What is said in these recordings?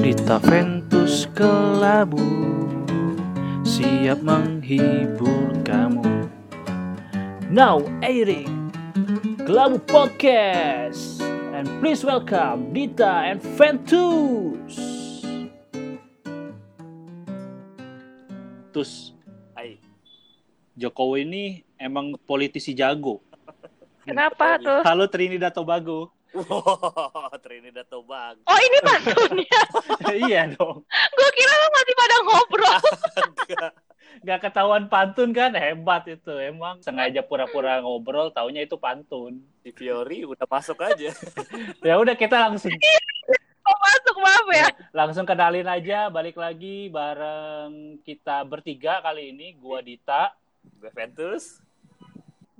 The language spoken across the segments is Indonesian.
Dita Ventus Kelabu. Siap menghibur kamu. Now airing Kelabu Podcast. And please welcome Dita and Ventus. Tus Hai. Jokowi ini emang politisi jago. Kenapa tuh? Halo Trinidad Tobago Wow, Trinidad Tobago. Oh ini pantunnya. Iya dong Gue kira lo masih pada ngobrol. Enggak. Gak ketahuan pantun kan hebat itu emang sengaja pura-pura ngobrol taunya itu pantun Di Fiori udah masuk aja. ya udah kita langsung Kok masuk maaf ya? langsung kenalin aja balik lagi bareng kita bertiga kali ini gua Dita Gue Ventus,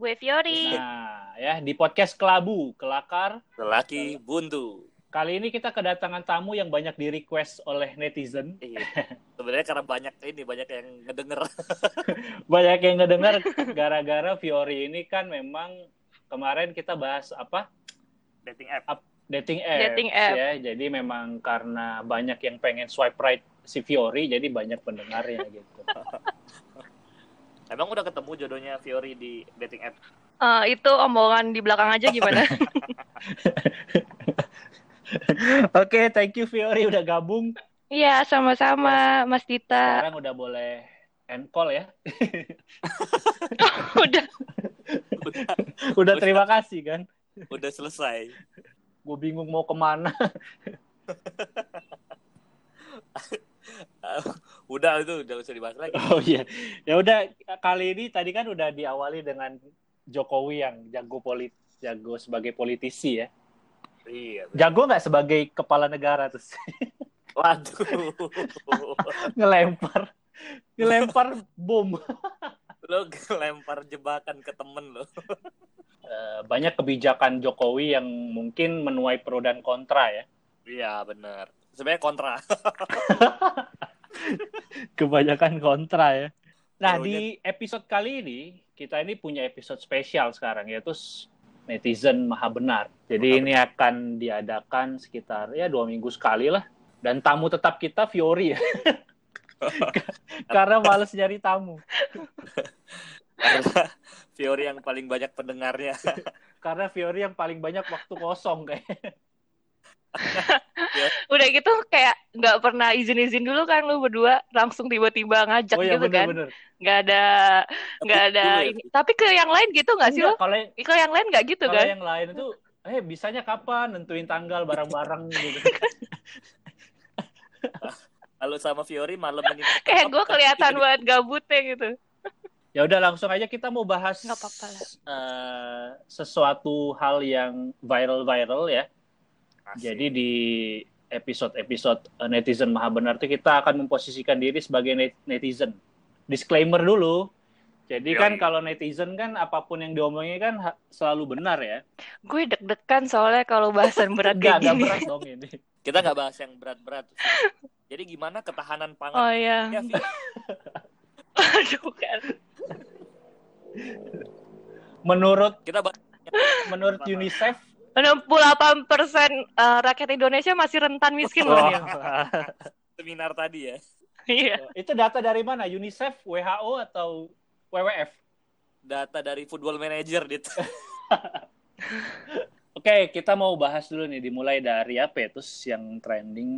Gue Fiori. nah ya di podcast Kelabu Kelakar lelaki buntu. kali ini kita kedatangan tamu yang banyak di request oleh netizen Iya. Sebenarnya karena banyak ini banyak yang ngedenger. banyak yang ngedengar gara-gara Fiori ini kan memang kemarin kita bahas apa Dating app. dating apps Dating app. ya jadi memang karena banyak yang pengen swipe right si Fiori jadi banyak pendengarnya gitu Emang udah ketemu jodohnya Fiori di dating app? Eh, itu omongan di belakang aja gimana? Oke, thank you Fiori udah gabung. Iya sama-sama Mas Dita. Sekarang udah boleh end call ya. Udah. Udah, Udah terima kasih kan. udah selesai. Gue bingung mau ke mana. Udah itu udah usah dibahas lagi. Oh iya. Ya udah kali ini tadi kan udah diawali dengan Jokowi yang jago polit jago sebagai politisi ya. Iya. Jago nggak sebagai kepala negara terus Waduh. ngelempar ngelempar bom. Lo lempar jebakan ke temen lo. Eh, banyak kebijakan Jokowi yang mungkin menuai pro dan kontra ya. Iya bener. Sebenarnya kontra. Kebanyakan kontra ya. Nah, di episode kali ini kita ini punya episode spesial sekarang yaitu netizen maha benar. Jadi Maha ini akan diadakan sekitar ya dua minggu sekali lah. Dan tamu tetap kita Fiori ya. Karena males nyari tamu. Karena Fiori yang paling banyak pendengarnya. Karena Fiori yang paling banyak waktu kosong kayak. Udah gitu kayak nggak pernah izin-izin dulu kan lu berdua langsung tiba-tiba ngajak Oh iya gitu kan. bener-bener. Nggak ada nggak ada ya. ini. Tapi ke yang lain gitu nggak sih lo? Kalau yang- Ke yang lain nggak gitu kalau kan? yang lain itu eh bisanya kapan nentuin tanggal bareng-bareng gitu. Kalau sama Fiori malam ini. Kayak gue kelihatan banget gabutnya gitu. Ya udah langsung aja kita mau bahas Nggak apa-apa lah. eh, sesuatu hal yang viral-viral ya. Asik. Jadi di episode-episode eh, netizen maha benar itu kita akan memposisikan diri sebagai net- netizen. Disclaimer dulu. Jadi Yoi. kan kalau netizen kan apa pun yang diomongin kan selalu benar ya. Gue deg-degan soalnya kalau bahasan berat kayak enggak gini. berat dong ini. Kita nggak bahas yang berat-berat. Jadi gimana ketahanan pangan? Oh iya. Ya, Vi? Aduh kan. Menurut kita bahas menurut. UNICEF 68 persen eh, rakyat Indonesia masih rentan miskin loh. Nil. seminar tadi ya. Iya. itu data dari mana? UNICEF, WHO atau WWF? Data dari Football Manager gitu. Oke, kita mau bahas dulu nih dimulai dari apa ya? Terus yang trending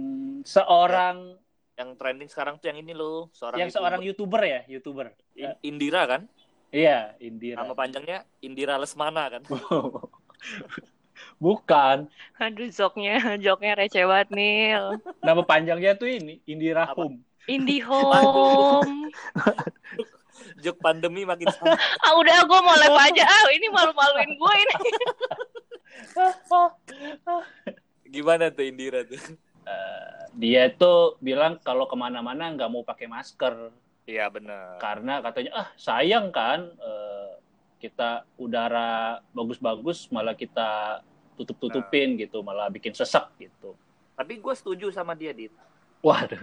seorang Yang trending sekarang tuh yang ini loh, seorang yang seorang YouTuber ya, YouTuber. In- Indira kan? Iya, Indira. Nama panjangnya Indira Lesmana kan? Bukan. Aduh joknya, joknya receh banget Nil. Nama panjangnya tuh ini, Indira Apa? Home. Indihome. Jok pandemi makin sama. Ah udah gue mau lep aja. Ah ini malu-maluin gue ini. Gimana tuh Indira tuh? Eh, dia tuh bilang kalau ke mana-mana nggak mau pakai masker Iya benar. karena katanya ah sayang kan eh, kita udara bagus-bagus malah kita tutup-tutupin gitu malah bikin sesek gitu. Tapi gue setuju sama dia, Dit. Waduh,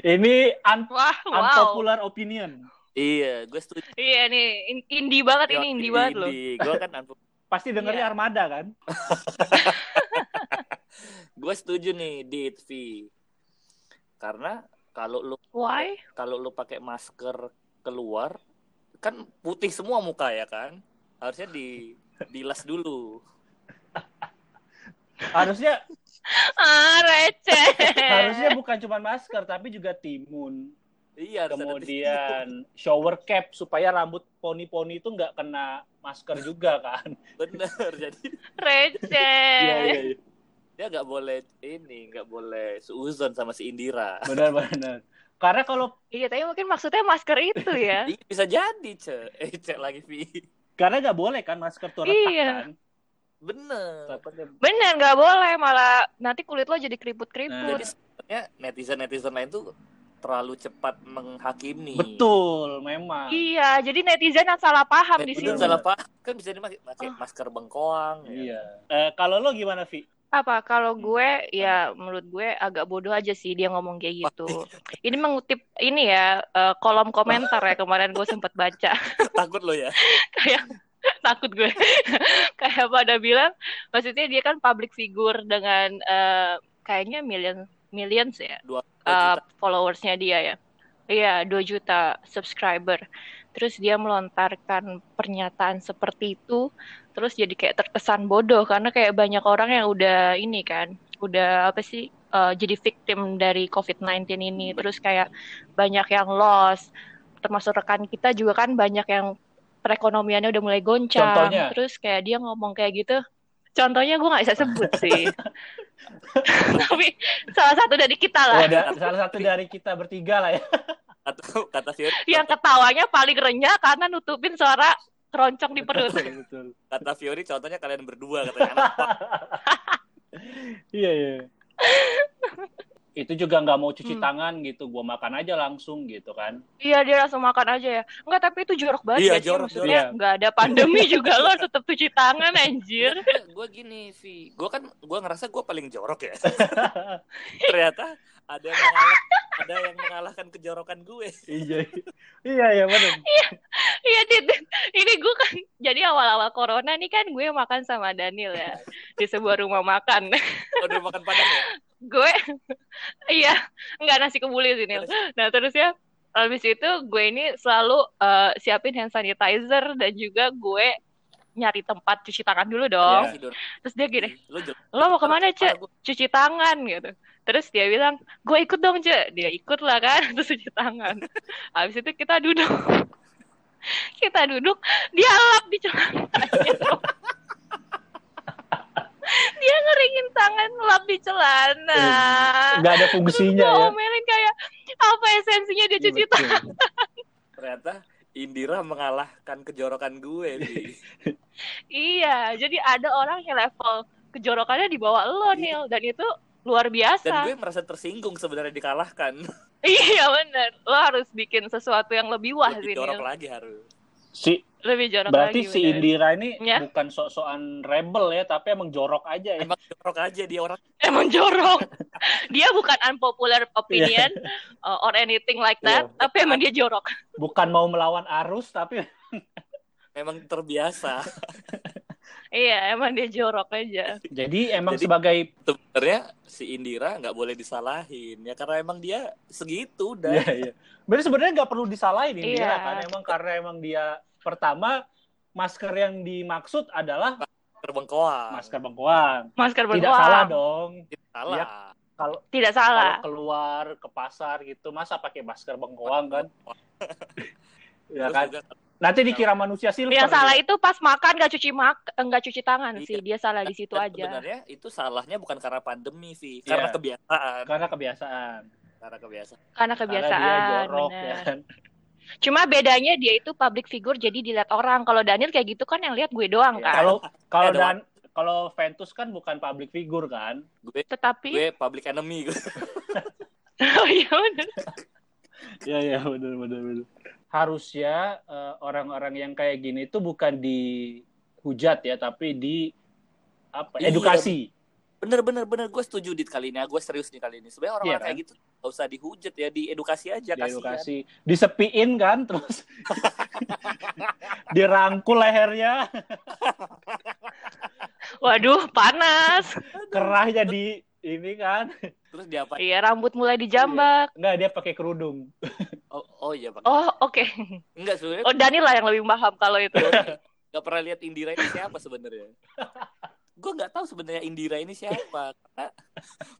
ini un- Wah wow. unpopular opinion. Iya, gue setuju. Iya nih in- indie banget ini indie banget loh. Gue kan Pasti dengernya Iya. Armada kan? gue setuju nih, Dit, Vi. Karena kalau lu Why? kalau lu pakai masker keluar kan putih semua muka ya kan? Harusnya di dilas dulu. Harusnya Ah, receh. harusnya bukan cuma masker tapi juga timun. Iya, Kemudian shower cap supaya rambut poni-poni itu nggak kena masker juga kan. bener. Jadi Receh. Iya iya iya. dia nggak boleh ini, nggak boleh seuzon sama si Indira. Benar-benar. Karena kalau Iya, tapi mungkin maksudnya masker itu ya. Iya, bisa jadi, Ce. Eh, cek lagi, Vi. karena nggak boleh kan masker tuh retak Iya. kan. Bener. Bener, nggak boleh. Malah nanti kulit lo jadi Nah, keriput-keriput. Jadi sebenarnya netizen-netizen lain tuh terlalu cepat menghakimi. Betul, memang. Iya, jadi netizen yang salah paham di Netizen sini. Bener, salah paham. Kan bisa dipakai pakai Oh. masker bengkoang. ya. Iya. Eh, kalau lo gimana, Vi? Apa? Kalau gue, ya menurut gue agak bodoh aja sih dia ngomong kayak gitu. Ini mengutip ini ya eh, kolom komentar ya kemarin gue sempat baca. Takut lo ya. kayak takut gue. Kayak pada bilang maksudnya dia kan public figure dengan eh, kayaknya million millions ya Dua, dua juta. followersnya dia ya. Iya 2 juta subscriber. Terus dia melontarkan pernyataan seperti itu terus jadi kayak terkesan bodoh karena kayak banyak orang yang udah ini kan udah apa sih eh, jadi victim dari COVID-19 ini. Terus kayak banyak yang lost termasuk rekan kita juga kan banyak yang perekonomiannya udah mulai goncang Contohnya? terus kayak dia ngomong kayak gitu contohnya gue nggak bisa sebut sih tapi salah satu dari kita lah Oh, ada salah satu dari kita bertiga lah ya. Atau kata Fiori, yang ketawanya paling renyah karena nutupin suara keroncong di perut. Betul, betul. kata Fiori contohnya kalian berdua katanya. Iya, iya. Itu juga nggak mau cuci Hmm. tangan gitu, gua makan aja langsung gitu kan. Iya dia langsung makan aja ya. Enggak tapi itu jorok banget Iya, ya sih. jorok, Maksudnya jorok. nggak ada pandemi juga lo tetap cuci tangan anjir. gue gini Vi, gue kan gue ngerasa gue paling jorok ya. Ternyata ada yang mengalah, ada yang mengalahkan kejorokan gue. iya, iya, iya benar. Iya Dit. Ini gue kan jadi awal-awal corona nih kan gue makan sama Daniel ya di sebuah rumah makan. Udah makan padang ya? Gue iya nggak nasi kebuli sih Nil. Nah terus ya habis itu gue ini selalu eh, siapin hand sanitizer dan juga gue nyari tempat cuci tangan dulu dong. Iya. Si Don- Terus dia gini, lo mau ke mana cek? Cuci tangan gitu. Terus dia bilang, gue ikut dong cek. Dia ikut lah kan, terus cuci tangan. Habis itu kita duduk. kita duduk, dia lap di celananya. Dia ngeringin tangan lap di celana. Nggak ada fungsinya Gue ya. omelin kayak, apa esensinya dia cuci Betul. tangan? Ternyata Indira mengalahkan kejorokan gue. Iya, jadi ada orang yang level kejorokannya di bawah lo, Nil. Dan itu luar Dan biasa. gue merasa tersinggung sebenarnya dikalahkan. Iya bener, lo harus bikin sesuatu yang lebih wah Lebih sih jorok Nil. lagi harus. Si Lebih jorok berarti lagi. si bener. Indira ini Ya. bukan sok-sokan rebel ya, tapi emang jorok aja ya. Emang jorok aja dia orang. Emang jorok. dia bukan unpopular opinion uh, or anything like that, Iya. tapi emang dia jorok. Bukan mau melawan arus, tapi Memang terbiasa. iya, emang dia jorok aja. jadi emang Jadi- sebagai Sebenarnya si Indira nggak boleh disalahin ya karena emang dia segitu dan Iya, iya. Berarti sebenarnya nggak perlu disalahin Indira Iya. kan emang karena emang dia pertama masker yang dimaksud adalah terbengkoang. masker bengkoang. Masker Tidak berkuang. salah dong. Tidak salah. Iya. Kalau Tidak kalau salah. keluar ke pasar gitu masa pakai masker bengkoang kan? ya Terus kan? juga Nanti dikira manusia silver. Yang salah itu pas makan gak cuci mak nggak cuci tangan Iya. sih. Dia salah di situ dan aja. Sebenarnya itu salahnya bukan karena pandemi sih, Iya. karena kebiasaan. karena kebiasaan. Karena kebiasaan. Karena Karena dia kebiasaan. jorok bener. ya kan. Cuma bedanya dia itu public figure jadi dilihat orang. Kalau Daniel kayak gitu kan yang lihat gue doang Ya, kan. Kalau kalau Ada dan kalau Ventus kan bukan public figure kan? Gue Tetapi gue public enemy gue. oh iya bener. Iya iya benar benar benar. Harusnya eh, orang-orang yang kayak gini itu bukan dihujat ya, tapi di apa? Iya. Edukasi. Bener bener bener gue setuju di kali ini. Gue serius nih kali ini. Sebenarnya orang-orang Iya, kan? kayak gitu gak usah dihujat ya, diedukasi aja kasihan. Diedukasi, disepiin kan, terus dirangkul lehernya, Waduh, panas. kerahnya di ini kan. Terus dia apa? Iya, rambut mulai dijambak. Enggak, dia pakai kerudung. Oh, oh iya Pak. Oh, oke. Enggak sebenarnya Oh, Dani lah yang lebih paham kalau itu. nggak pernah lihat Indira ini siapa sebenarnya. gue nggak tahu sebenarnya Indira ini siapa. Karena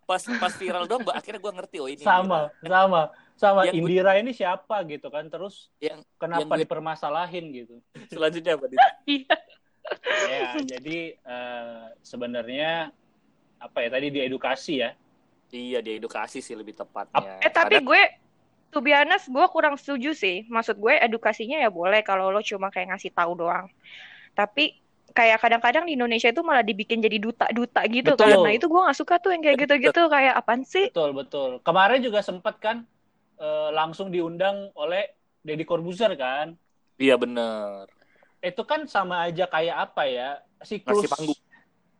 pas pas viral dong, gua, akhirnya gue ngerti oh ini. Sama, sama. Sama Yang gue- Indira ini siapa gitu kan. Terus Yang kenapa yang gue- dipermasalahin gitu. Indira. Selanjutnya apa? Iya. ya, jadi eh, sebenarnya apa ya tadi di edukasi ya. Iya, dia edukasi sih lebih tepatnya. Eh, tapi gue to be honest, gue kurang setuju sih. Maksud gue edukasinya ya boleh kalau lo cuma kayak ngasih tahu doang. Tapi kayak kadang-kadang di Indonesia itu malah dibikin jadi duta-duta gitu Betul. kan. Nah itu gue nggak suka tuh yang kayak gitu-gitu. Kayak apaan sih? Betul, betul. Kemarin juga sempat kan eh, langsung diundang oleh Deddy Corbuzier kan. Iya bener. Itu kan sama aja kayak apa ya? Siklus Ngasih panggung.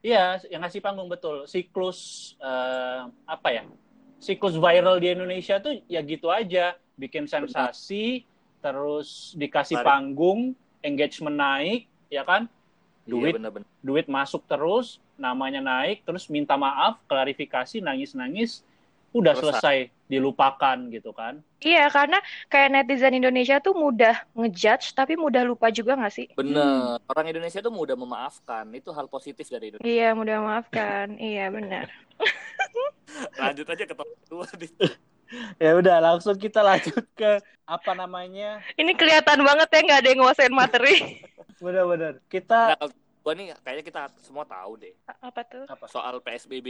Iya, yang ngasih panggung betul. Siklus eh, apa ya? Siklus viral di Indonesia tuh ya gitu aja, bikin sensasi, terus dikasih Tarik. panggung, engagement naik, ya kan? Duit Iya bener-bener. duit masuk terus, namanya naik, terus minta maaf, klarifikasi, nangis-nangis, udah Selesai. selesai, dilupakan gitu kan. Iya karena kayak netizen Indonesia tuh mudah ngejudge tapi mudah lupa juga nggak sih? Bener. Orang Indonesia tuh mudah memaafkan. Itu hal positif dari Indonesia. Iya mudah maafkan. iya benar. Lanjut aja ke topik. Dit. Ya udah, langsung kita lanjut ke apa namanya? Ini kelihatan banget ya nggak ada yang nguasain materi. Bener-bener. Kita Gua nih kayaknya kita semua tahu deh Apa tuh? apa? soal PSBB.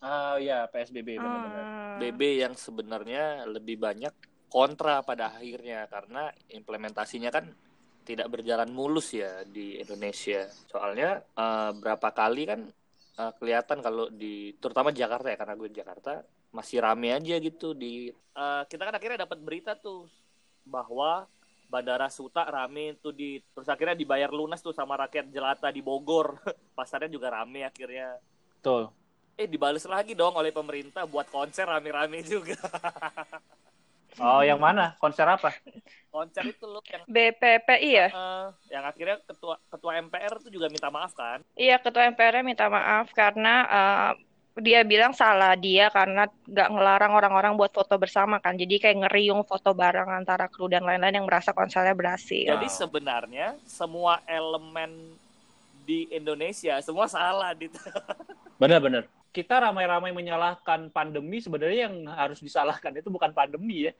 Ah ya, PSBB bener-bener. Hmm. BB yang sebenarnya lebih banyak kontra pada akhirnya karena implementasinya kan tidak berjalan mulus ya di Indonesia. Soalnya eh, berapa kali kan eh, kelihatan kalau di terutama Jakarta ya karena gue di Jakarta masih rame aja gitu di eh, kita kan akhirnya dapat berita tuh bahwa Bandara Suta rame tuh di terus akhirnya dibayar lunas tuh sama rakyat jelata di Bogor. Pasarnya juga rame akhirnya. Betul. Eh dibales lagi dong oleh pemerintah buat konser rame-rame juga. Oh, yang mana? Konser apa? konser itu loh yang BPPI ya? eh, yang akhirnya ketua ketua MPR tuh juga minta maaf kan Iya, ketua MPR minta maaf karena eh, dia bilang salah dia karena nggak ngelarang orang-orang buat foto bersama kan. Jadi kayak ngeriung foto bareng antara kru dan lain-lain yang merasa konsernya berhasil. jadi sebenarnya semua elemen di Indonesia semua salah di Bener-bener. Kita ramai-ramai menyalahkan pandemi, sebenarnya yang harus disalahkan itu bukan pandemi ya.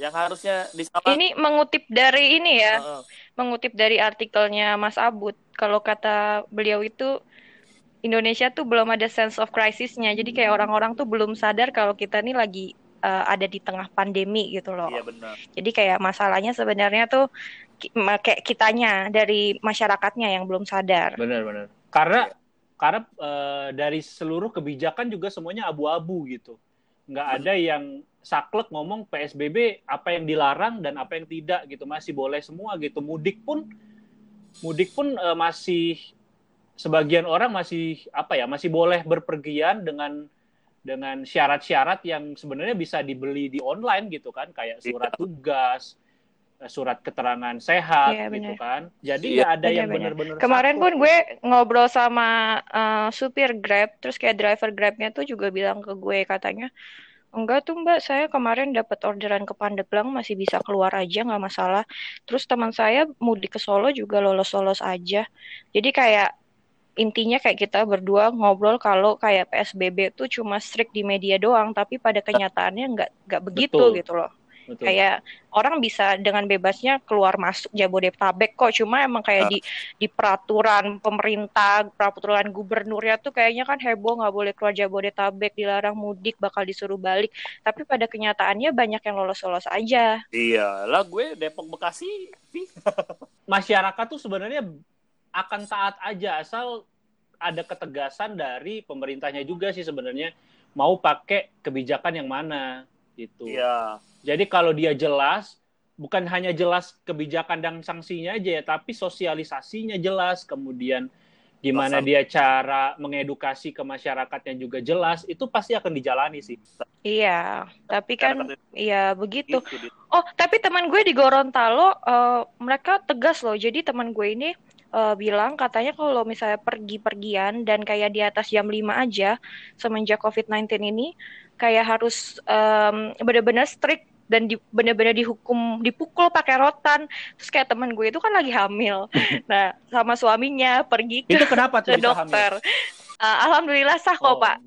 yang harusnya disalahkan Ini mengutip dari ini ya, Heeh. mengutip dari artikelnya Mas Abud. Kalau kata beliau itu Indonesia tuh belum ada sense of crisisnya. Jadi kayak orang-orang tuh belum sadar kalau kita nih lagi eh, ada di tengah pandemi gitu loh. iya benar Jadi kayak masalahnya sebenarnya tuh kayak kitanya dari masyarakatnya yang belum sadar. Bener-bener. Karena karena eh, dari seluruh kebijakan juga semuanya abu-abu gitu. Nggak ada yang saklek ngomong PSBB apa yang dilarang dan apa yang tidak gitu. Masih boleh semua gitu. Mudik pun mudik pun eh, masih sebagian orang masih apa ya masih boleh berpergian dengan dengan syarat-syarat yang sebenarnya bisa dibeli di online gitu kan kayak surat tugas eh, surat keterangan sehat Iya, gitu kan jadi Iya, nggak ada yang benar-benar. Kemarin saklek. pun gue ngobrol sama eh, supir Grab, terus kayak driver Grabnya tuh juga bilang ke gue katanya, enggak tuh Mbak, saya kemarin dapat orderan ke Pandeglang masih bisa keluar aja nggak masalah. Terus teman saya mudik ke Solo juga lolos-lolos aja. Jadi kayak intinya kayak kita berdua ngobrol kalau kayak PSBB tuh cuma strict di media doang, tapi pada kenyataannya nggak nggak begitu Betul. gitu loh. Betul. Kayak orang bisa dengan bebasnya keluar masuk Jabodetabek kok, cuma emang kayak Ah. di di peraturan pemerintah, peraturan gubernurnya tuh kayaknya kan heboh nggak boleh keluar Jabodetabek, dilarang mudik, bakal disuruh balik. Tapi pada kenyataannya banyak yang lolos-lolos aja. iya lah gue Depok Bekasi masyarakat tuh sebenarnya akan taat aja asal ada ketegasan dari pemerintahnya juga sih sebenarnya mau pakai kebijakan yang mana gitu. iya Jadi kalau dia jelas bukan hanya jelas kebijakan dan sanksinya aja ya, tapi sosialisasinya jelas, kemudian gimana Pasal. dia cara mengedukasi ke masyarakatnya juga jelas, itu pasti akan dijalani sih. Iya, tapi kan Kata-kata ya begitu. gitu. Oh, tapi teman gue di Gorontalo, eh, mereka tegas loh. Jadi teman gue ini uh, bilang katanya kalau misalnya pergi-pergian dan kayak di atas jam 5 aja semenjak COVID-19 ini kayak harus um, benar-benar strict dan di, benar-benar dihukum dipukul pakai rotan. Terus kayak teman gue itu kan lagi hamil. Nah sama suaminya pergi ke, itu kenapa ke dokter. Uh, alhamdulillah sah kok oh. pak.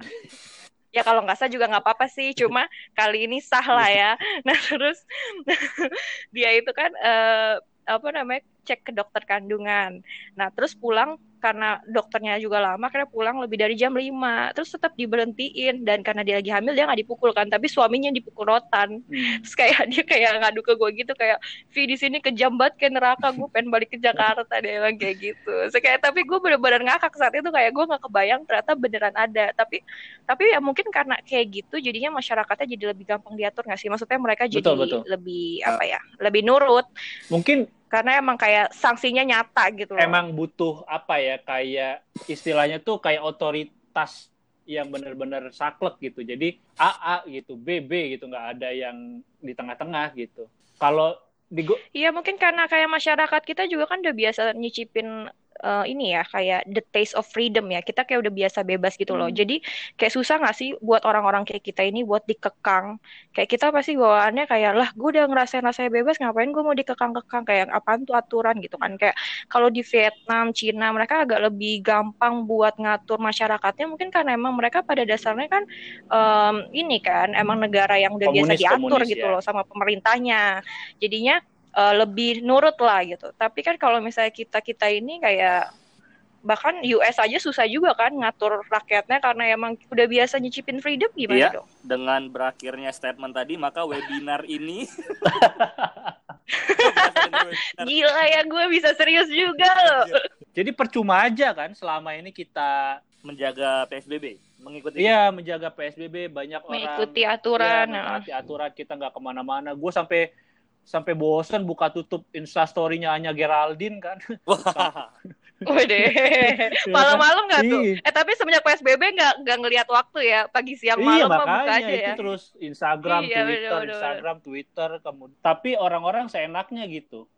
Ya kalau nggak sah juga nggak apa-apa sih. Cuma kali ini sah lah ya. Nah terus dia itu kan uh, apa namanya cek ke dokter kandungan. Nah terus pulang karena dokternya juga lama karena pulang lebih dari jam 5 terus tetap diberhentiin dan karena dia lagi hamil dia nggak dipukul kan tapi suaminya dipukul rotan. Hmm. terus kayak dia kayak ngadu ke gue gitu kayak Vi di sini kejam banget kayak neraka gue pengen balik ke Jakarta. Dia emang kayak gitu. So, kayak tapi gue bener-bener ngakak saat itu kayak gue nggak kebayang ternyata beneran ada. Tapi tapi ya mungkin karena kayak gitu jadinya masyarakatnya jadi lebih gampang diatur nggak sih? Maksudnya mereka jadi betul, betul. lebih apa ya lebih nurut. Mungkin karena emang kayak sanksinya nyata gitu loh. Emang butuh apa ya kayak istilahnya tuh kayak otoritas yang benar-benar saklek gitu. Jadi AA gitu, BB gitu nggak ada yang di tengah-tengah gitu. Kalau di Iya mungkin karena kayak masyarakat kita juga kan udah biasa nyicipin uh, ini ya kayak the taste of freedom ya. Kita kayak udah biasa bebas gitu loh. Hmm. jadi kayak susah nggak sih buat orang-orang kayak kita ini buat dikekang? Kayak kita pasti bawaannya kayak lah gue udah ngerasain rasanya bebas ngapain gue mau dikekang-kekang? Kayak apaan tuh aturan gitu kan. Kayak kalau di Vietnam Cina mereka agak lebih gampang buat ngatur masyarakatnya mungkin karena emang mereka pada dasarnya kan um, ini kan emang negara yang udah komunis, biasa diatur komunis, gitu ya. loh sama pemerintahnya. Jadinya uh, lebih nurut lah gitu. Tapi kan kalau misalnya kita kita ini kayak bahkan US aja susah juga kan ngatur rakyatnya karena emang udah biasa nyicipin freedom gimana iya, dong? Dengan berakhirnya statement tadi maka webinar ini Gila ya gue bisa serius juga loh. Jadi percuma aja kan selama ini kita menjaga PSBB mengikuti iya menjaga PSBB banyak orang mengikuti aturan ya, mengikuti aturan kita nggak ke mana-mana gue sampai sampai bosen buka tutup instastorynya hanya Geraldine kan. Wede, malam-malam nggak tuh? Eh tapi semenjak PSBB nggak nggak ngelihat waktu ya pagi siang malam iya, buka aja itu ya. terus Instagram, iya, Twitter, bener, bener, Instagram, Twitter, kemudian. Tapi orang-orang seenaknya gitu.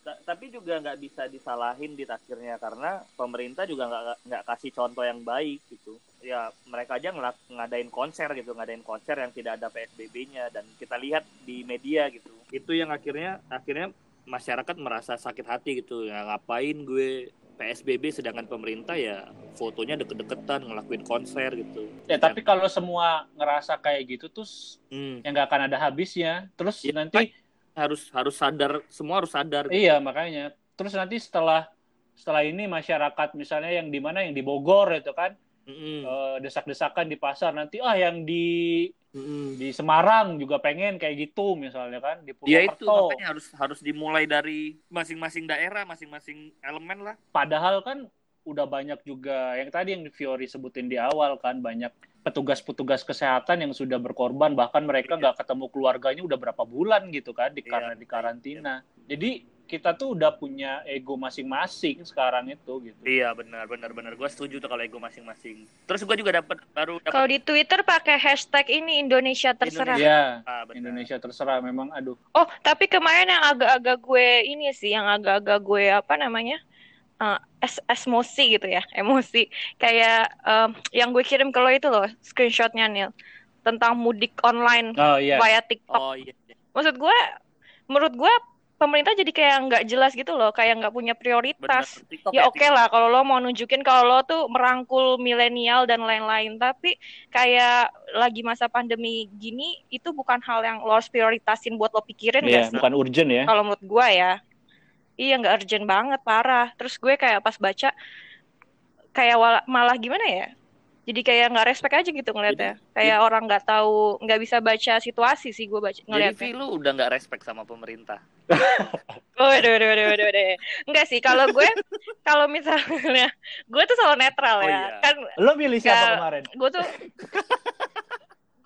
Tapi juga nggak bisa disalahin di akhirnya karena pemerintah juga nggak nggak kasih contoh yang baik gitu. Ya mereka aja ngelak, ngadain konser gitu ngadain konser yang tidak ada PSBB-nya dan kita lihat di media gitu. Itu yang akhirnya akhirnya masyarakat merasa sakit hati gitu. Ya ngapain gue PSBB sedangkan pemerintah ya fotonya deket-deketan ngelakuin konser gitu. Ya tapi kalau semua ngerasa kayak gitu tuh hmm. ya nggak akan ada habisnya. Terus ya, nanti harus harus sadar semua harus sadar gitu. iya makanya terus nanti setelah setelah ini masyarakat misalnya yang di mana yang di Bogor itu kan mm-hmm. uh, desak-desakan di pasar nanti ah yang di mm-hmm. di Semarang juga pengen kayak gitu misalnya kan di Purwokerto. Ya itu makanya harus harus dimulai dari masing-masing daerah, masing-masing elemen lah. Padahal kan udah banyak juga yang tadi yang Fiori sebutin di awal kan banyak petugas-petugas kesehatan yang sudah berkorban bahkan mereka iya. nggak iya. ketemu keluarganya udah berapa bulan gitu kan di karena iya. di karantina. Jadi kita tuh udah punya ego masing-masing sekarang itu gitu. Iya benar benar benar. Gue setuju tuh kalau ego masing-masing. Terus gue juga dapat baru. Dapet... Kalau di Twitter pakai hashtag ini Indonesia terserah. Iya. Ah, Indonesia terserah memang aduh. Oh tapi kemarin yang agak-agak gue ini sih yang agak-agak gue apa namanya uh, es emosi gitu ya emosi kayak um, yang gue kirim ke lo itu loh screenshotnya Nil tentang mudik online oh, yeah. via TikTok. Oh, iya. Maksud gue menurut gue pemerintah jadi kayak nggak jelas gitu loh, kayak nggak punya prioritas. ya oke okay lah kalau lo mau nunjukin kalau lo tuh merangkul milenial dan lain-lain, tapi kayak lagi masa pandemi gini itu bukan hal yang lo harus prioritasin buat lo pikirin yeah, Bukan urgent ya? Kalau menurut gue ya, iya nggak urgent banget parah. Terus gue kayak pas baca kayak malah gimana ya? jadi kayak nggak respect aja gitu ngeliatnya jadi, kayak jadi, orang nggak tahu nggak bisa baca situasi sih gue baca ngeliatnya jadi lu udah nggak respect sama pemerintah Waduh, waduh, waduh, waduh, waduh. Enggak sih, kalau gue, kalau misalnya, gue tuh selalu netral ya. Oh, iya. Kan, Lo milih siapa kemarin? Gue tuh,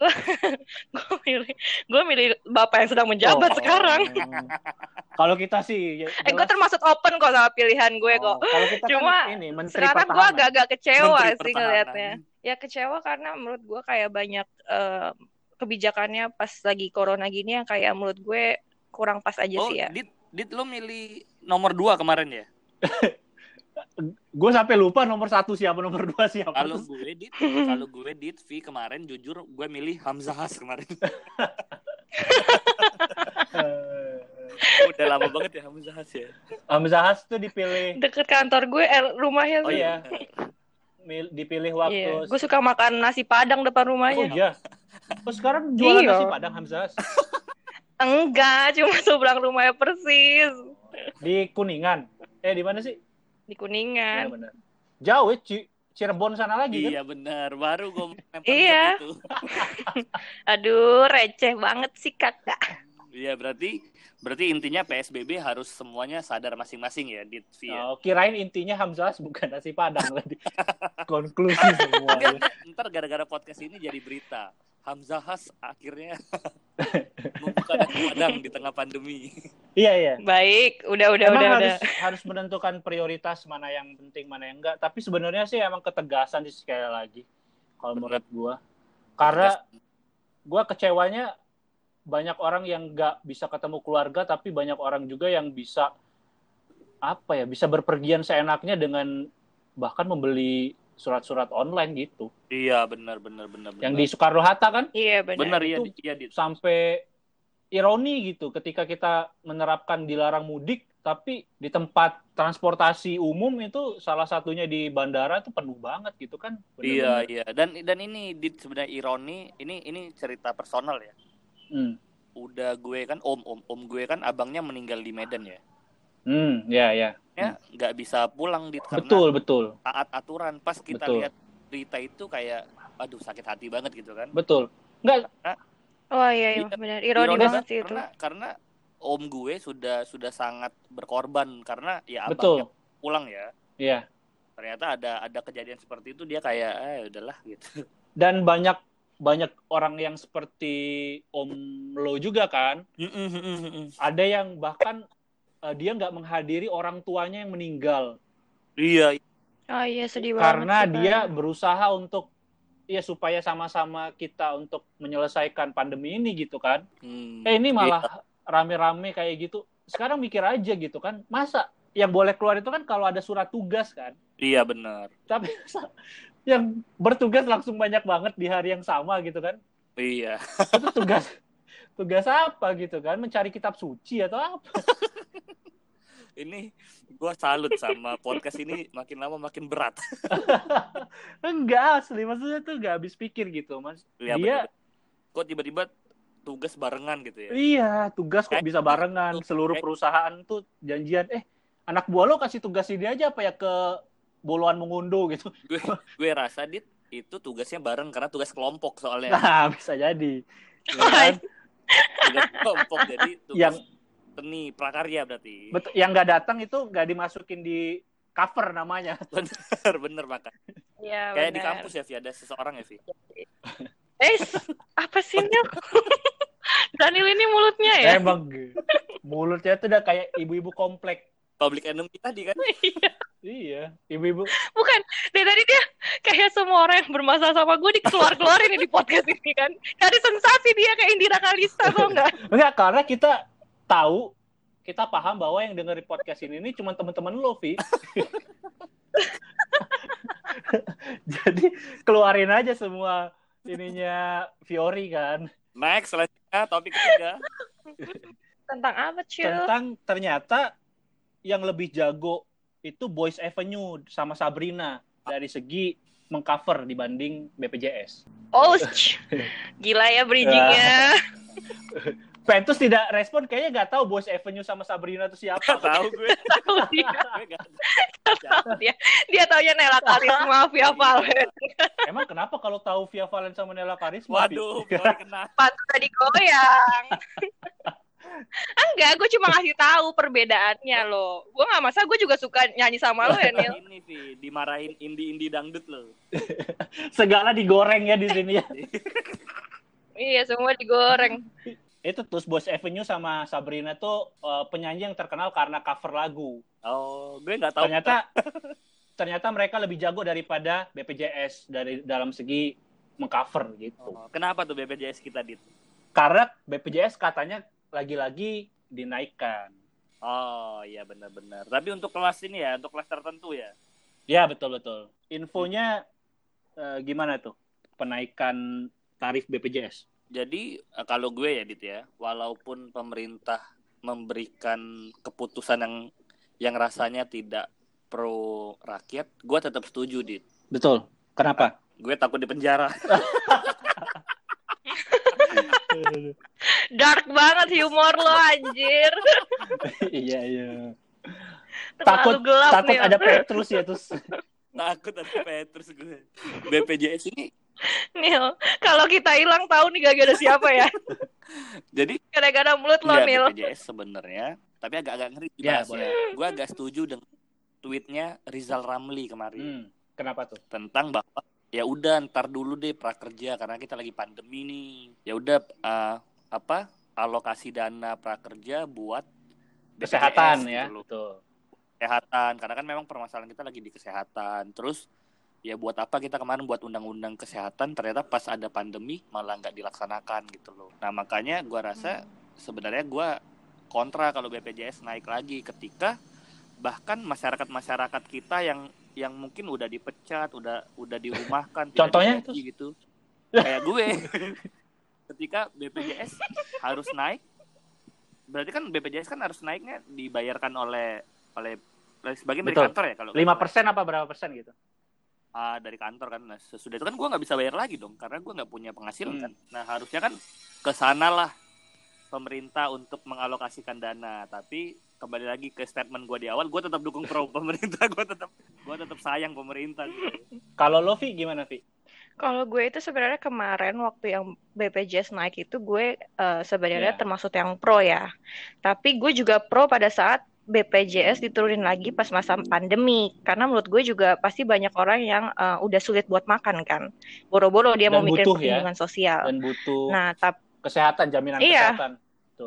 gue, gue milih, gue milih bapak yang sedang menjabat oh, sekarang. Kalau kita sih, ya, eh gue termasuk open kok sama pilihan gue kok. Oh, kalau kita kan Cuma kan ini, sekarang gue agak-agak kecewa menteri sih ngeliatnya. Ya kecewa karena menurut gue kayak banyak uh, kebijakannya pas lagi corona gini yang kayak menurut gue kurang pas aja oh, sih ya. Dit, Dit lo milih nomor dua kemarin ya? gue sampai lupa nomor satu siapa nomor dua siapa Kalau gue dit, kalau gue dit V kemarin jujur gue milih Hamzah Has kemarin. Udah lama banget ya Hamzah Has ya. Hamzah Has tuh dipilih Deket kantor gue, eh, rumahnya Oh tuh. iya. iya. dipilih Iya, waktu gue suka makan nasi padang depan Oh rumahnya. iya. Oh sekarang jualan Iya. nasi padang Hamzah Has Enggak, cuma seberang rumahnya persis di Kuningan. Eh di mana sih? di Kuningan. Benar-benar. Jauh ya, Ci- Cirebon sana lagi kan? Iya benar, baru gue Iya. itu. Aduh, receh banget sih kakak. Iya berarti berarti intinya PSBB harus semuanya sadar masing-masing ya dit V ya. Oh, kirain intinya Hamzah Has bukan nasi padang tadi. Konklusi semua. Ntar gara-gara podcast ini jadi berita. Hamzah Has akhirnya membuka nasi padang di tengah pandemi. Iya iya. Baik, udah udah emang udah harus udah. harus menentukan prioritas mana yang penting mana yang enggak. Tapi sebenarnya sih emang ketegasan sih sekali lagi. Kalau menurut gua. Karena gua kecewanya banyak orang yang nggak bisa ketemu keluarga tapi banyak orang juga yang bisa apa ya bisa berpergian seenaknya dengan bahkan membeli surat-surat online gitu Iya benar benar benar benar. yang di Soekarno Hatta kan Iya benar. benar iya Itu- iya dit. sampai ironi gitu ketika kita menerapkan dilarang mudik tapi di tempat transportasi umum itu salah satunya di bandara itu penuh banget gitu kan Iya Bener-bener. iya dan dan ini sebenarnya ironi ini ini cerita personal ya. Hmm. Udah gue kan om om om gue kan abangnya meninggal di Medan ya. Hmm, ya ya Ya nggak bisa pulang dit karena betul betul taat aturan pas kita Betul. lihat berita itu kayak aduh sakit hati banget gitu kan. betul nggak Oh iya, iya Iya, benar. Ironi Ironi banget sih itu. karena karena om gue sudah sudah sangat berkorban karena ya betul abangnya pulang ya. ya Ternyata ada ada kejadian seperti itu dia kayak eh udahlah gitu. dan banyak banyak orang yang seperti Om Lo juga kan ada yang bahkan eh, dia nggak menghadiri orang tuanya yang meninggal iya, Oh iya sedih banget. karena sih, dia berusaha untuk ya supaya sama-sama kita untuk menyelesaikan pandemi ini gitu kan. Hmm, Eh ini iya. malah rame-rame kayak gitu. Sekarang mikir aja gitu kan. Masa yang boleh keluar itu kan kalau ada surat tugas kan. Iya benar. Tapi yang bertugas langsung banyak banget di hari yang sama gitu kan. Iya. Itu tugas tugas apa gitu kan? Mencari kitab suci atau apa? Ini gua salut sama podcast ini makin lama makin berat. Enggak asli maksudnya tuh nggak habis pikir gitu mas. Iya, Dia. Kok tiba-tiba tugas barengan gitu ya? Iya, tugas kok Kayak bisa barengan. gitu. Seluruh Kayak- perusahaan tuh janjian, eh anak buah lo kasih tugas ini aja apa ya ke Boluan Mengunduh gitu. gue gue rasa dit itu tugasnya bareng karena tugas kelompok soalnya Nah, bisa jadi. Ya kan? tugas kelompok jadi tugas Yang- seni prakarya berarti Bet- yang nggak datang itu nggak dimasukin di cover namanya. bener bener makan Iya kayak di kampus ya Vi ada seseorang ya Vi Eh, apa sih Nil? Daniel ini mulutnya ya? Emang mulutnya tuh udah kayak ibu-ibu komplek. Public enemy tadi kan Iya. Iya, ibu-ibu. Bukan, dari tadi dia kayak semua orang yang bermasalah sama gue dikeluar-keluarin di podcast ini kan. Cari sensasi dia kayak Indira Kalista tau nggak? Enggak, karena kita tahu kita paham bahwa yang dengerin podcast ini, ini cuma teman-teman lo, Vi. Jadi keluarin aja semua ininya Fiori kan. next selanjutnya topik ketiga Tentang apa, Cil? Tentang ternyata yang lebih jago itu Boys Avenue sama Sabrina dari segi mengcover dibanding BPJS. Oh, gila ya bridgingnya. Pentus tidak respon, kayaknya nggak tahu Boys Avenue sama Sabrina itu siapa. tahu gue Tahu dia, gue gak tahu dia. Dia taunya Nela Karisma, Via Valen. Emang kenapa kalau tahu Via Valen sama Nela Karisma? Waduh sorry kena Pantu tadi goyang. Enggak, gue cuma ngasih tahu perbedaannya loh. Gue nggak masa, gue juga suka nyanyi sama lo ya, Nil. ini Vi dimarahin indie indie dangdut loh Segala digoreng ya di sini ya. Iya, semua digoreng. itu terus Boys Avenue sama Sabrina tuh eh, penyanyi yang terkenal karena cover lagu. oh gue nggak tahu Ternyata ternyata mereka lebih jago daripada BPJS dari dalam segi mengcover gitu. Oh, kenapa tuh BPJS kita dit Karena BPJS katanya lagi-lagi dinaikkan. Oh iya benar-benar. Tapi untuk kelas ini ya, untuk kelas tertentu ya. Ya betul betul. Infonya eh, gimana tuh penaikan tarif BPJS? Jadi eh, kalau gue ya Dit ya, walaupun pemerintah memberikan keputusan yang yang rasanya tidak pro rakyat, gue tetap setuju Dit. Betul. Kenapa? Gue takut di penjara. Dark banget humor lo anjir. iya iya. Terlalu Takut gelap takut nih. ada Petrus ya terus. takut ada Petrus gue. BPJS ini Nil, kalau kita hilang tahu nih gak ada siapa ya. jadi Gara-gara mulut lo, ya, Nil. BPJS sebenarnya, tapi agak-agak ngeri Ya, boleh. Gue agak setuju dengan tweetnya Rizal Ramli kemarin. Hmm, kenapa tuh? tentang bahwa ya udah ntar dulu deh prakerja karena kita lagi pandemi nih ya udah eh, apa alokasi dana prakerja buat BPJS Kesehatan gitu ya. loh. Betul. kesehatan karena kan memang permasalahan kita lagi di kesehatan terus ya buat apa kita kemarin buat undang-undang kesehatan ternyata pas ada pandemi malah nggak dilaksanakan gitu loh nah makanya gua rasa sebenarnya gua kontra kalau BPJS naik lagi ketika bahkan masyarakat-masyarakat kita yang yang mungkin udah dipecat, udah udah dirumahkan, Contohnya digaji gitu. Kayak gue. ketika BPJS harus naik berarti kan BPJS kan harus naiknya dibayarkan oleh oleh sebagian dari kantor ya kalau Lima persen apa berapa persen gitu? Ah, dari kantor kan. Nah, sesudah itu kan gue nggak bisa bayar lagi dong karena gue nggak punya penghasilan Hmm. kan nah harusnya kan ke sana lah pemerintah untuk mengalokasikan dana. Tapi kembali lagi ke statement gue di awal gue tetap dukung pro pemerintah. Gue tetap gue tetap sayang pemerintah. Kalau lo Vi gimana Vi? Kalau gue itu sebenarnya kemarin waktu yang BPJS naik itu gue eh, sebenarnya Iya. termasuk yang pro ya. Tapi gue juga pro pada saat BPJS diturunin lagi pas masa pandemi. Karena menurut gue juga pasti banyak orang yang eh, udah sulit buat makan kan. Boro-boro dia Dan mau mikir ya. perlindungan sosial. Dan butuh Nah, tapi kesehatan, jaminan Iya. kesehatan.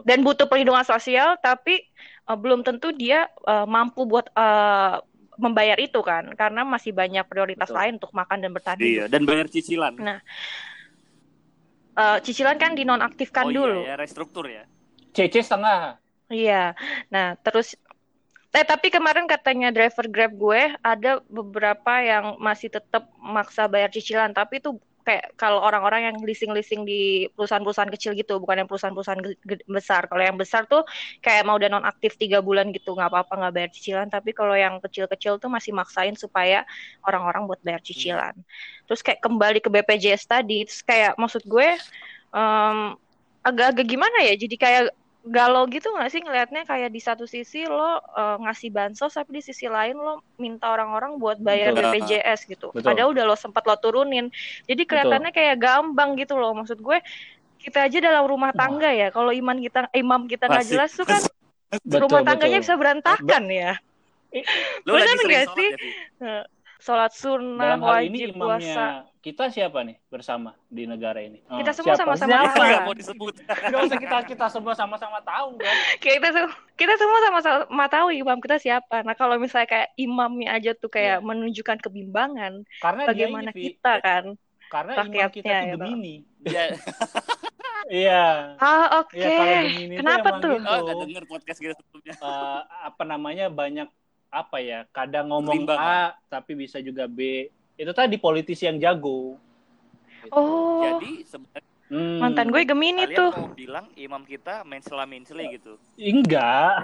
dan butuh perlindungan sosial tapi eh, belum tentu dia eh, mampu buat eh, membayar itu kan karena masih banyak prioritas Betul. lain untuk makan dan bertahan iya hidup. dan bayar cicilan Nah, Eh, cicilan kan dinonaktifkan oh dulu. iya ya restruktur ya CC setengah. Iya. Nah, terus eh tapi kemarin katanya driver Grab gue ada beberapa yang masih tetap maksa bayar cicilan, tapi itu kayak kalau orang-orang yang leasing-leasing di perusahaan-perusahaan kecil gitu, bukan yang perusahaan-perusahaan besar. Kalau yang besar tuh kayak mau udah nonaktif tiga bulan gitu, nggak apa-apa nggak bayar cicilan. Tapi kalau yang kecil-kecil tuh masih maksain supaya orang-orang buat bayar cicilan. Terus kayak kembali ke BPJS tadi, terus kayak maksud gue em, agak-agak gimana ya? Jadi kayak galau gitu nggak sih ngelihatnya kayak di satu sisi lo eh, ngasih bansos tapi di sisi lain lo minta orang-orang buat bayar Betul. BPJS gitu. Betul. Padahal udah lo sempat lo turunin. Jadi kelihatannya kayak gampang gitu loh. Maksud gue kita aja dalam rumah tangga ya. Kalau iman kita imam kita nggak jelas tuh kan Betul, rumah tangganya betul. bisa berantakan ya. lu Bener lagi sholat sih? ya? Sholat sunnah, Dalam hal ini wajib, imamnya puasa. kita siapa nih bersama di negara ini? Oh, Kita semua sama-sama Siapa? tahu. nggak mau disebut Nggak usah kita kita semua sama-sama tahu kan. kita tuh kita semua sama-sama tahu imam kita siapa. Nah kalau misalnya kayak imamnya aja tuh kayak menunjukkan kebimbangan, Karena bagaimana ini, kita kan? karena imam kita tuh ya, Gemini. ya Iya. Ah oke. Iya itu Kenapa tuh? gitu. oh denger podcast kita sebelumnya Eh, apa namanya banyak apa ya kadang ngomong Kelimbangan. A tapi bisa juga B. Itu tadi politisi yang jago. Gitu. Oh, jadi sebenarnya Hmm, mantan gue Gemini kalian tuh. mau bilang imam kita mencela mencela gitu? Enggak.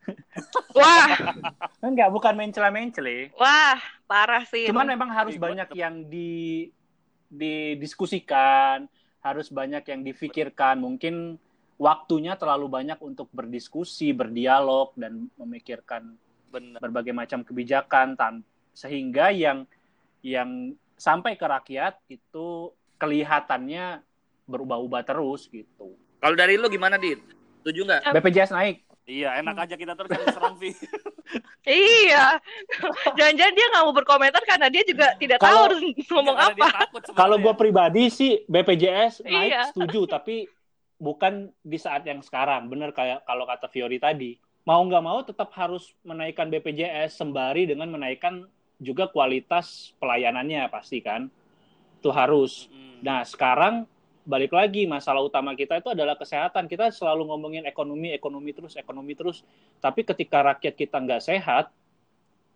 Wah, enggak bukan mencela mencela wah, parah sih. cuman memang harus banyak yang di didiskusikan harus banyak yang difikirkan. Mungkin waktunya terlalu banyak untuk berdiskusi berdialog dan memikirkan bener berbagai macam kebijakan tan sehingga yang yang sampai ke rakyat itu kelihatannya berubah-ubah terus gitu. kalau dari lu gimana dit setuju nggak BPJS naik. iya enak aja kita terus yang diserang Vi Iya. Jangan-jangan dia nggak mau berkomentar karena dia juga tidak tahu Kalau- harus ngomong apa. Kalau gue pribadi sih BPJS naik Iya. setuju, tapi bukan di saat yang sekarang. Bener kayak kalau kata Fiori tadi, mau nggak mau tetap harus menaikkan BPJS sembari dengan menaikkan juga kualitas pelayanannya pasti kan. Itu harus. Mm. Nah, sekarang balik lagi masalah utama kita itu adalah kesehatan. Kita selalu ngomongin ekonomi, ekonomi terus, ekonomi terus. Tapi ketika rakyat kita nggak sehat,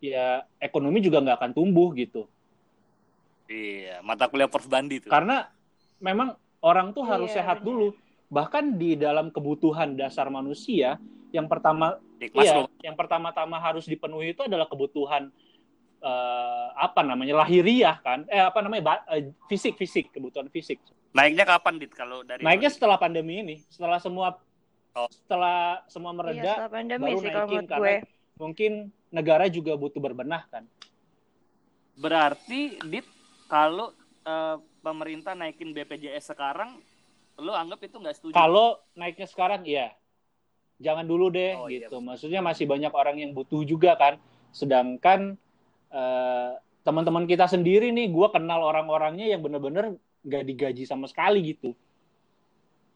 ya ekonomi juga nggak akan tumbuh gitu. Iya, mata kuliah Prof Bandi tuh. Karena memang orang tuh harus Iya, sehat benar. dulu. Bahkan di dalam kebutuhan dasar manusia, yang pertama iya, yang pertama-tama harus dipenuhi itu adalah kebutuhan eh, apa namanya lahiriah kan? Eh apa namanya ba- eh, fisik fisik kebutuhan fisik. Naiknya kapan, Dit? Kalau dari Naiknya setelah pandemi ini, setelah semua Oh. setelah semua Iya, mereda, setelah pandemi baru sih kalau naikin menurut karena gue. mungkin negara juga butuh berbenah kan. Berarti, Dit, kalau eh, pemerintah naikin BPJS sekarang, lo anggap itu nggak setuju? Kalau naiknya sekarang, iya. Jangan dulu deh, Oh, iya. gitu. Maksudnya masih banyak orang yang butuh juga kan. Sedangkan eh, teman-teman kita sendiri nih, gue kenal orang-orangnya yang bener-bener nggak digaji sama sekali gitu.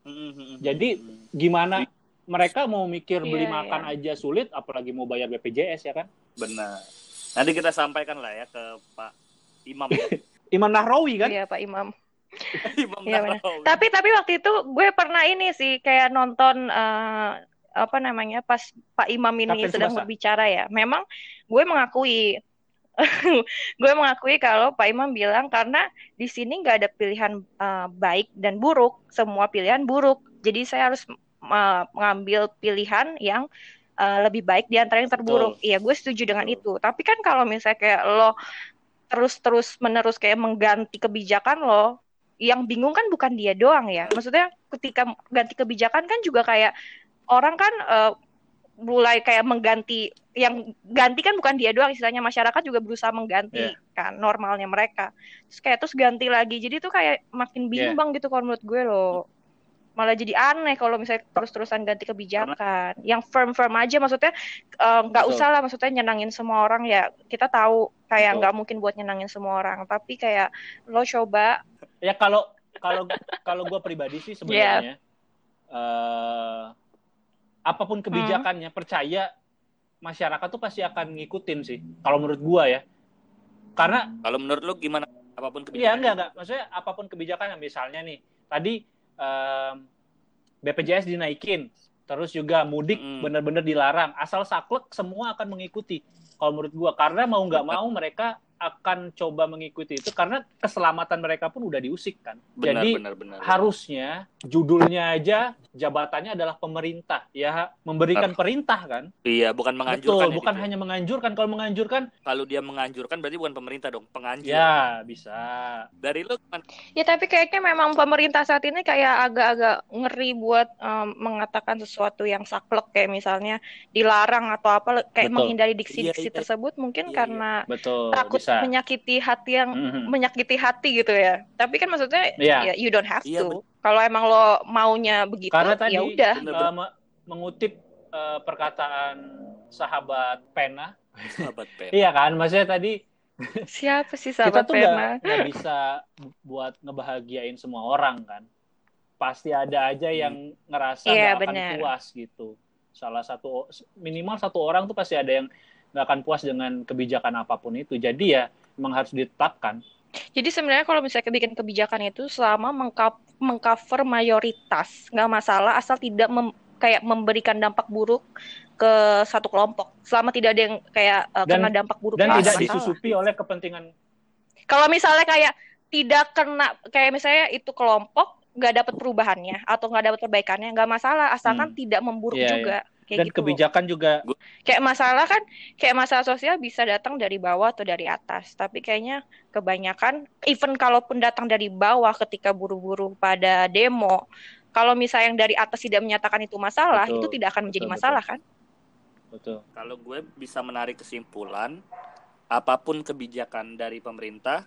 Mhm, Jadi, Gimana mereka mau mikir beli Iya, makan aja sulit, apalagi mau bayar BPJS ya kan? benar. Nanti kita sampaikan lah ya ke Pak Imam. ya. Imam Nahrawi kan? Iya Pak Imam. Imam Iya, benar. Nahrawi. Tapi tapi waktu itu gue pernah ini sih kayak nonton eh, apa namanya pas Pak Imam ini Kapten sedang Tsubasa. berbicara ya. Memang gue mengakui gue mengakui kalau Pak Imam bilang karena di sini nggak ada pilihan eh, baik dan buruk, semua pilihan buruk. Jadi saya harus eh, mengambil pilihan yang eh, lebih baik di antara yang terburuk. Iya, gue setuju dengan Betul. itu. Tapi kan kalau misalnya kayak lo terus-terus menerus kayak mengganti kebijakan lo, yang bingung kan bukan dia doang ya. Maksudnya ketika ganti kebijakan kan juga kayak orang kan eh, mulai kayak mengganti yang ganti kan bukan dia doang istilahnya masyarakat juga berusaha mengganti kan normalnya mereka. Terus kayak terus ganti lagi. Jadi tuh kayak makin Iya. bimbang gitu kalau menurut gue loh. Malah jadi aneh kalau misalnya terus-terusan ganti kebijakan. Yang firm-firm aja maksudnya eh, nggak Betul. usah lah maksudnya nyenangin semua orang ya. Kita tahu kayak nggak mungkin buat nyenangin semua orang, tapi kayak lo coba Ya kalau kalau kalau gue pribadi sih sebenarnya eh, apa pun kebijakannya percaya masyarakat tuh pasti akan ngikutin sih. Kalau menurut gue ya, karena Kalau menurut lo gimana? Apa pun kebijakan. Iya enggak enggak. Maksudnya apa pun kebijakan misalnya nih tadi em, BPJS dinaikin, terus juga mudik Mm. benar-benar dilarang. Asal saklek semua akan mengikuti. Kalau menurut gua karena mau nggak mau mereka akan coba mengikuti itu karena keselamatan mereka pun udah diusik kan. Benar, Jadi benar, benar. harusnya judulnya aja jabatannya adalah pemerintah ya memberikan perintah kan. Iya, bukan Betul, menganjurkan. ya, bukan ya. hanya menganjurkan. Kalau menganjurkan Kalau dia menganjurkan berarti bukan pemerintah dong, penganjur. ya bisa. Dari lo gimana? Ya tapi kayaknya memang pemerintah saat ini kayak agak-agak ngeri buat em, mengatakan sesuatu yang saklek kayak misalnya dilarang atau apa kayak Betul. menghindari diksi-diksi Iya, iya. tersebut mungkin Iya, iya. karena Betul, takut bisa. Menyakiti hati yang Mhm. menyakiti hati gitu ya. Tapi kan maksudnya Iya. ya you don't have Iya, to. Kalau emang lo maunya begitu Karena tadi ya udah. Bener, uh, me- mengutip uh, perkataan sahabat Pena, Sahabat Pen. iya kan, maksudnya tadi Siapa sih kita sahabat tuh Pena? nggak bisa buat ngebahagiain semua orang kan, pasti ada aja yang ngerasa Iya, nggak akan puas gitu. Salah satu minimal satu orang tuh pasti ada yang nggak akan puas dengan kebijakan apa pun itu. Jadi ya emang harus ditetapkan. Jadi sebenarnya kalau misalnya bikin kebijakan itu selama mengcover mayoritas nggak masalah asal tidak mem- kayak memberikan dampak buruk ke satu kelompok. Selama tidak ada yang kayak uh, Dan- kena dampak buruk Dan tidak masalah. disusupi oleh kepentingan Kalau misalnya kayak tidak kena kayak misalnya itu kelompok nggak dapat perubahannya atau nggak dapat perbaikannya nggak masalah asalkan Hmm. tidak memburuk Iya, juga kayak dan gitu loh. kebijakan juga kayak masalah kan kayak masalah sosial bisa datang dari bawah atau dari atas tapi kayaknya kebanyakan even kalaupun datang dari bawah ketika buru-buru pada demo kalau misalnya yang dari atas tidak menyatakan itu masalah Betul, itu tidak akan menjadi betul, masalah kan betul. Kalau gue bisa menarik kesimpulan, apa pun kebijakan dari pemerintah,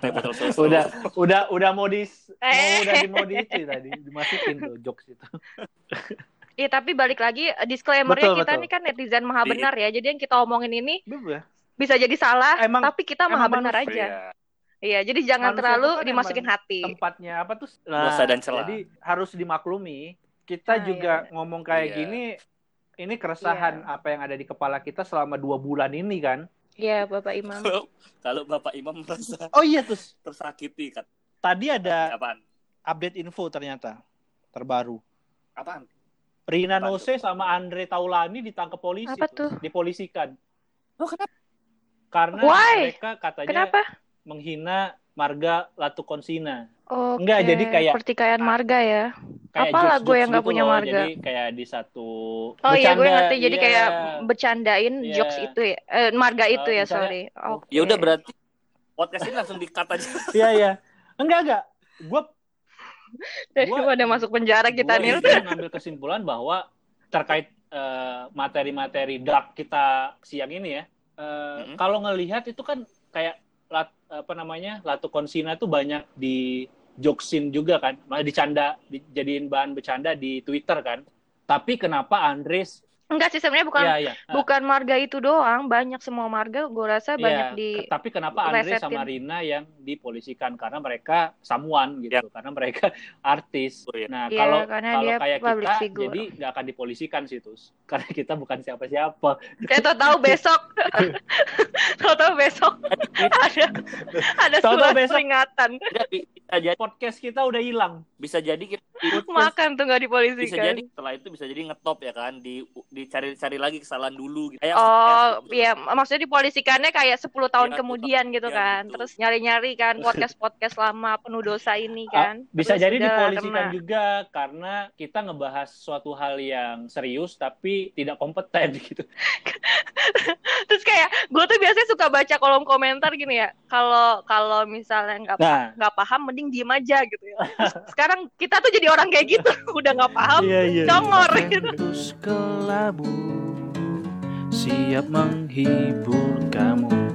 teh botol susu. udah udah udah mau di mau Eh. udah di mau di itu tadi dimasukin tuh jokes itu Iya tapi balik lagi eh, disclaimernya Betul, kita betul. nih kan netizen maha benar ya jadi yang kita omongin ini Betul ya? bisa jadi salah Emang- tapi kita maha benar manusia. aja Iya. iya jadi jangan Manusia terlalu kan dimasukin hati tempatnya apa tuh Dosa dan celah. jadi harus dimaklumi kita Ah, juga iya. ngomong kayak Iya. gini ini keresahan Iya. apa yang ada di kepala kita selama dua bulan ini kan Iya Bapak Imam Kalau kalau Bapak Imam merasa oh iya terus tersakiti kan tadi ada apaan? update info ternyata terbaru. Apaan? Rina Nose sama Andre Taulani ditangkap polisi. Apa tuh? Dipolisikan. Oh, kenapa? Karena Why? mereka katanya Kenapa? menghina marga Latu Konsina. Oke. Enggak, jadi kayak- pertikaian marga ya. Kayak Apa lagu jokes-jokes yang nggak gitu punya loh. marga? Jadi kayak di satu Oh iya, gue bercanda, ngerti. Jadi iya. kayak bercandain Iya. jokes itu ya, eh, marga itu Eh, ya, misalnya, sorry. Oke. Ya udah berarti podcast ini langsung di-cut aja. Iya iya. Enggak enggak. Gue Daripada gua- masuk penjara kita gua nih. ngambil kesimpulan bahwa terkait eh, materi-materi dark kita siang ini ya. eh, Mm-mm. Kalau ngelihat itu kan kayak lat, apa namanya Latu Konsina tuh banyak di jokesin juga kan, malah dicanda, dijadiin bahan bercanda di Twitter kan. Tapi kenapa Andres? Enggak sih sebenarnya bukan ya ya. bukan marga itu doang, banyak semua marga gue rasa Iya, banyak di tapi kenapa Andre sama Rina yang dipolisikan karena mereka samuan gitu, karena mereka artis. Oh, iya. Nah, Iya, kalau karena kalau dia kayak kita figure. jadi nggak akan dipolisikan sih Tus. Karena kita bukan siapa-siapa. kayak tahu besok tahu besok ada ada Tahu-tahu surat besok. peringatan bi- bisa jadi Podcast kita udah hilang. bisa jadi kita makan tuh nggak bisa dipolisikan jadi setelah itu bisa jadi ngetop ya kan di dicari-cari lagi kesalahan dulu gitu. Kayak Oh, iya, maksudnya dipolisikannya kayak 10 tahun Iya, kemudian gitu kan. gitu. Terus nyari-nyari kan podcast-podcast lama penuh dosa ini kan. Ah, bisa Terus jadi dipolisikan kena. juga karena kita ngebahas suatu hal yang serius tapi tidak kompeten gitu. Terus kayak gue tuh biasanya suka baca kolom komentar gini ya. Kalau kalau misalnya nggak Nah, nggak paham mending diem aja gitu ya. Terus sekarang kita tuh jadi orang kayak gitu, udah nggak paham, iya iya. congor gitu. Terus siap menghibur kamu